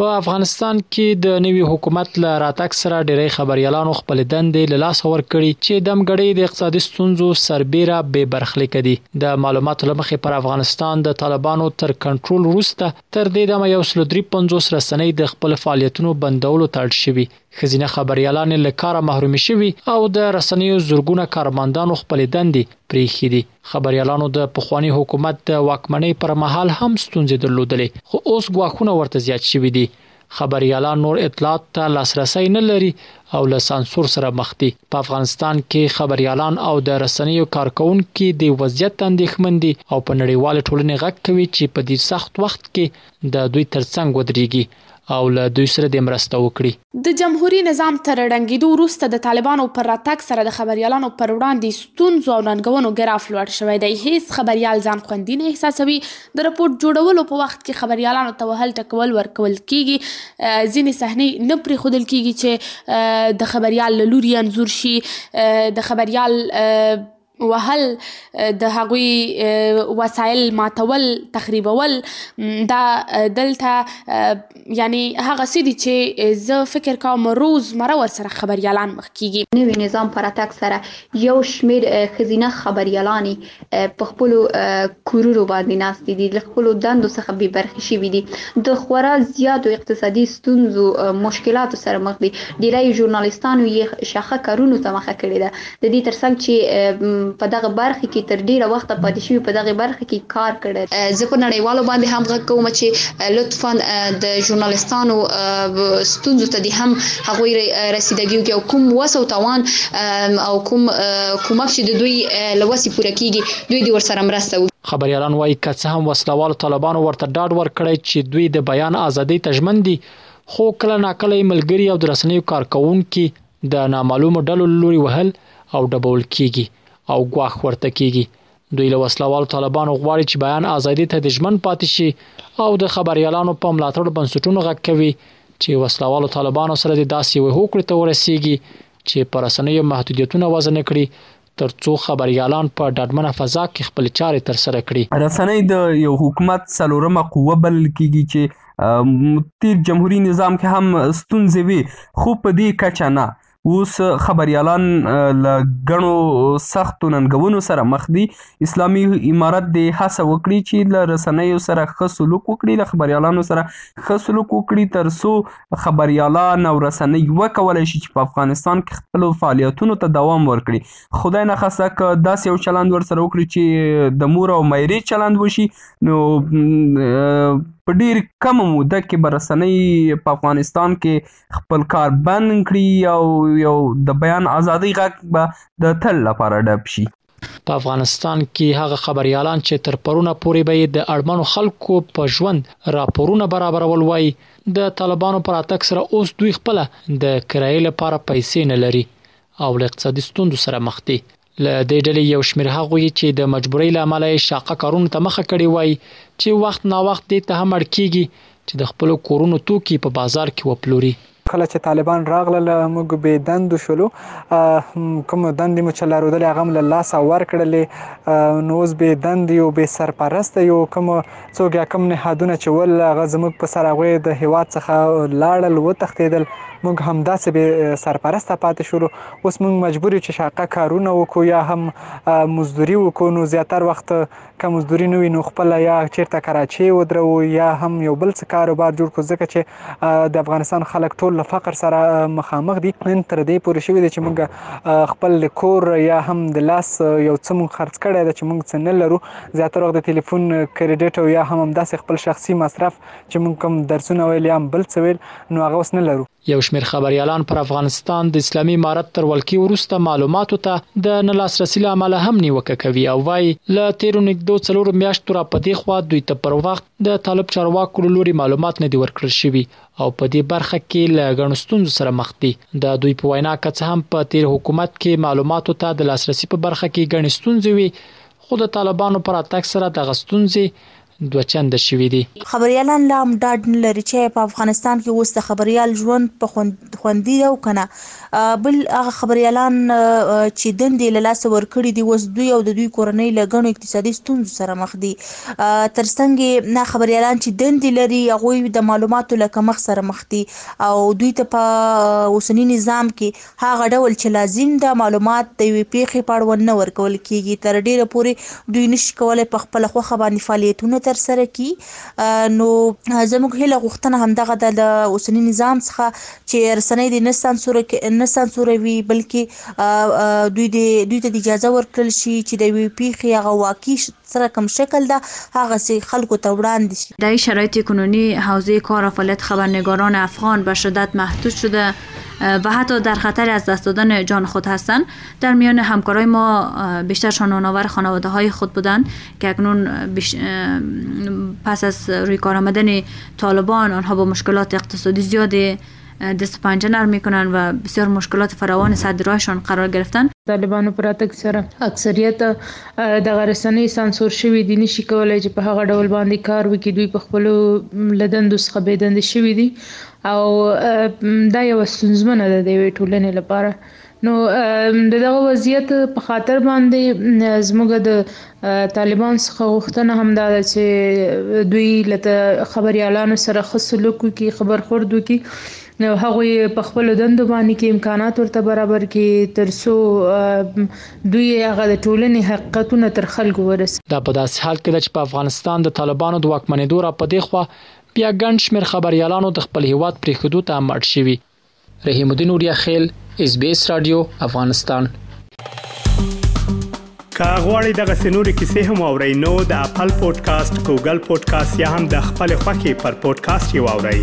په افغانستان کې د نوي حکومت له راتګ سره ډیری خبريالانو خپل دندې له لاسه ورکړي چې دمګړۍ د اقتصادي ستونزو سربیره به برخلیک دي د معلوماتو لمخې پر افغانستان د طالبانو تر کنټرول وروسته تر دې دمه یو سل درې پنځوس رسنۍ د خپل فعالیتونو بندولو ته اړ شوي خزینه خبريالانې له کاره محرومې شوي او د رسنیو زرګونه کارمندانو خپل دندې پریښې دي خبریالانو د پخوانی حکومت د واکمنۍ پر مهال هم ستونزې درلودلې خو اوس ګواښونه ورته زیات شوي دي خبریالان نور اطلاعات ته لاسرسي نه لري او له سانسور سره مخ دي په افغانستان کې خبریالان او د رسنیو کارکونکي د وضعیت اندېښمن دي او په نړیوال ټولنې غږ کوي چې په دې سخت وخت کې د دوی ترڅنګ ودرېږي او له دوی سره دې مرسته وکړي. د جمهوري نظام تر ړنګېدو وروسته د طالبانو پر راتګ سره د خبریالانو پر وړاندې ستونزو او ننګونو ګراف لوړ شوی دی. هېڅ خبریال ځان خوندي نه احساسوي، د رپوټ جوړولو په وخت کې خبریالانو ته وهل ټکول ورکول کېږي، ځینې صحنې نه پرېښودل کېږي چې د خبریال له لوري انځور شي، د خبریال. وهل، د هغوی وسایل ماتول، تخریبول دا دلته یعنی هغه څه دي چې زه فکر کوم روز مره ورسره خبریالان مخ کیږي. نوي نظام په راتګ سره یو شمیر ښځینه خبریالاني په خپلو کورونو باندې ناستې دي، له خپلو دندو څخه بې برخې شوي دي، د خورا زیاتو اقتصادي ستونزو، مشکلاتو سره مخ دي، ډیری ژورنالیستانو یې شاخه کارونو ته مخه کړې ده. د دې تر څنګ چې په دغه برخه کې تر ډېره وخته پاتې شوي، په دغې برخه کې کار کړی. زه په نړیوالو باندې هم غږ کوم چې لطفاً د ژورنالیستانو ستونزو ته دې هم هغوی رسیدګي وکړي او کوم وس او توان او کوم کمک چې د دوی له وسې پوره کېږي، دوی دې ورسره مرسته وکړي. خبریالان وايي، که څه هم وسله والو طالبانو ورته ډاډ ورکړی چې دوی د بیان ازادۍ ته ژمن دي، خو کله ناکله یې ملګري او د رسنیو کارکوونکي د نامعلومو ډلو له لوري وهل او ډبول کیږي او ګواښ ورته کیږي دوی له وسلوالو طالبانو غواړي چې بیان ازادي ته د ژمن پاتې شي او د خبريالانو په ملاتړ بنسټونو غږ کوي چې وسلوالو طالبانو سره د داسې یوې هوکړې ته ورسیږي چې پر رسنیو محدودیتونه وضع نه کړي تر څو خبریالان په ډاډمنه فضا کې خپلې چارې ترسره کړي. رسنۍ د یو حکومت څلورمه قوه بلل کېږي چې تېر جمهوري نظام کې هم ستونزې وې خو په دې کچه نه. اوس خبریالان له ګڼو سختو ننګونو سره مخ دي. اسلامي امارت دې هڅه وکړي چې له رسنیو سره ښه سلوک وکړي، له خبریالانو سره ښه سلوک وکړي تر څو خبریالان او رسنۍ وکولای شي چې په افغانستان کې خپلو فعالیتونو ته دوام ورکړي خدای نخواسته که داسې یو چلند ورسره وکړي چې د مور او میرې چلند وشي نو په ډیر کم موده کې به رسنۍ په افغانستان کې خپل کار بند کړي او یو د بیان ازادۍ غږ به د تل لپاره ډپ شي په افغانستان کې هغه خبريالان چې تر پرونه پورې به د اړمنو خلکو په ژوند راپورونه برابرول وای د طالبانو پر اتک سره اوس دوی خپل د کرایې لپاره پیسې نه لري او له اقتصادي ستوندو سره مخ دي له دې ډلې یو شمېر هغوی چې د مجبورۍ له امله یې شاقه کارونو ته مخه کړې وای چې وخت نا وخت دې ته هم اړ کېږي چې د خپلو کورونو توکي په بازار کې وپلوري کله چې طالبان راغلل موږ بې دندو شولو کوم دندې مو چې لرودلې هغه هم له لاسه ورکړلې نو اوس بې دندې یو بې سرپرسته یو کوم څوک یا کوم نهادونه چې ول هغه زموږ په سر هغوی د هیواد څخه لاړل وتښتېدل موږ همداسې بې سرپرسته پاتې شولو اوس موږ مجبور یو چې شاقه کارونه وکړو یا هم مزدوري وکړو نو زیاتر وخت که مزدوري نه وي نو خپله یا چیرته کراچۍ ودروو یا هم یو بل څه کاروبار جوړ کړو ځکه چې د افغانستان خلک ټول له فقر سره مخامخ دي نن تر دې پورې شوي دي چې موږ خپل د کور یا هم د لاس یو څه موږ خرڅ کړی دی چې موږ څه نه لرو زیاتره وخت د تلیفون کریډیټ او یا هم همداسې خپل شخصي مصرف چې موږ کوم درسونه ویل یا هم بل څه ویل نو هغه اوس نه لرو یو شمېر خبریالان پر افغانستان د اسلامي امارت تر ولکې وروسته معلوماتو ته د نه لاسرسي له امله هم نیوکه کوي او وایي، له تېرو نږدو څلورو میاشتو را په دې خوا دوی ته پر وخت د طالب چارواکو له لوري معلومات نه دي ورکړل شوي او په دې برخه کې له ګڼو ستونزو سره مخ دي. د دوی په وینا، که څه هم په تېر حکومت کې معلوماتو ته د لاسرسي په برخه کې ګڼې ستونزې وې، خو د طالبانو په راتګ سره دغه ستونزې دوه چنده شوي دي. خبریالان لا هم ډاډ نه لري چې ایا په افغانستان کې اوس د خبریال ژوند په خوندي دی او که نه. بل هغه خبریالان چې دندې یې له لاسه ورکړې دي، اوس دوی او د دوی کورنۍ له ګڼو اقتصادي ستونزو سره مخ دي. تر څنګ یې هغه خبریالان چې دندې لري، هغوی د معلوماتو له کمښت سره مخ دي او دوی ته په اوسني نظام کې هغه ډول چې لازم ده، معلومات د یوې پېښې په اړوند نه ورکول کېږي، تر ډېره پورې دوی نشي کولای په خپله خوښه باندې فعالیتونه ترسره کړي، نو زموږ هیله غوښتنه همدغه ده له اوسني نظام څخه چې رسنۍ دې نه سانسوروي، بلکې دوی ته دې اجازه ورکړل شي چې د یوې پېښې هغه واقعي سره کوم شکل ده هغه سي خلکو ته وړاندې شي د شرایط کنونی حوزه کار و فعالیت خبرنگاران افغان به شدت محدود شده و حتی در خطر از دست دادن جان خود هستند در میان همکارای ما بیشتر شانوناور خانواده های خود بودند که اکنون پس از روی کار آمدن طالبان آنها با مشکلات اقتصادی زیادی دست پنجه نرم میکنن و بسیار مشکلات فراوان سر درایشان قرار گرفتن طالبانو په راتګ سره اکثریت دغه رسنۍ سانسور شوي دي نشي کولای چې په هغه ډول باندې کار وکړي دوی په خپل لدندو څخه بېدندې شوي دي او دا یو ستونزمنه ده د یوې ټولنې لپاره نو د دغه وضعیت په خاطر باندې زموږ د طالبان څخه غوښتنه هم دا ده چې دوی لته خبريالانو سره ښه سلوک وکړي خبر خورد وکړي نو هغه په خپل دندو باندې کې امکانات ورته برابر کړي ترڅو دوی هغه د ټولنې حقیقتونه تر خلکو ورسي دا په داسې حال کې ده چې په افغانستان د طالبانو د واکمنېدو را په دې خوا بیا ګڼ شمېر خبریالانو د خپل هېواد پرېښودو ته مړ شوي رحیم الدین اوریا خیل اس بي اس رادیو افغانستان که غواړئ دغه سنوري کیسې هم او رینو د خپل پودکاسټ ګوګل پودکاسټ یا هم د خپل خاكي پر پودکاسټ یو اورئ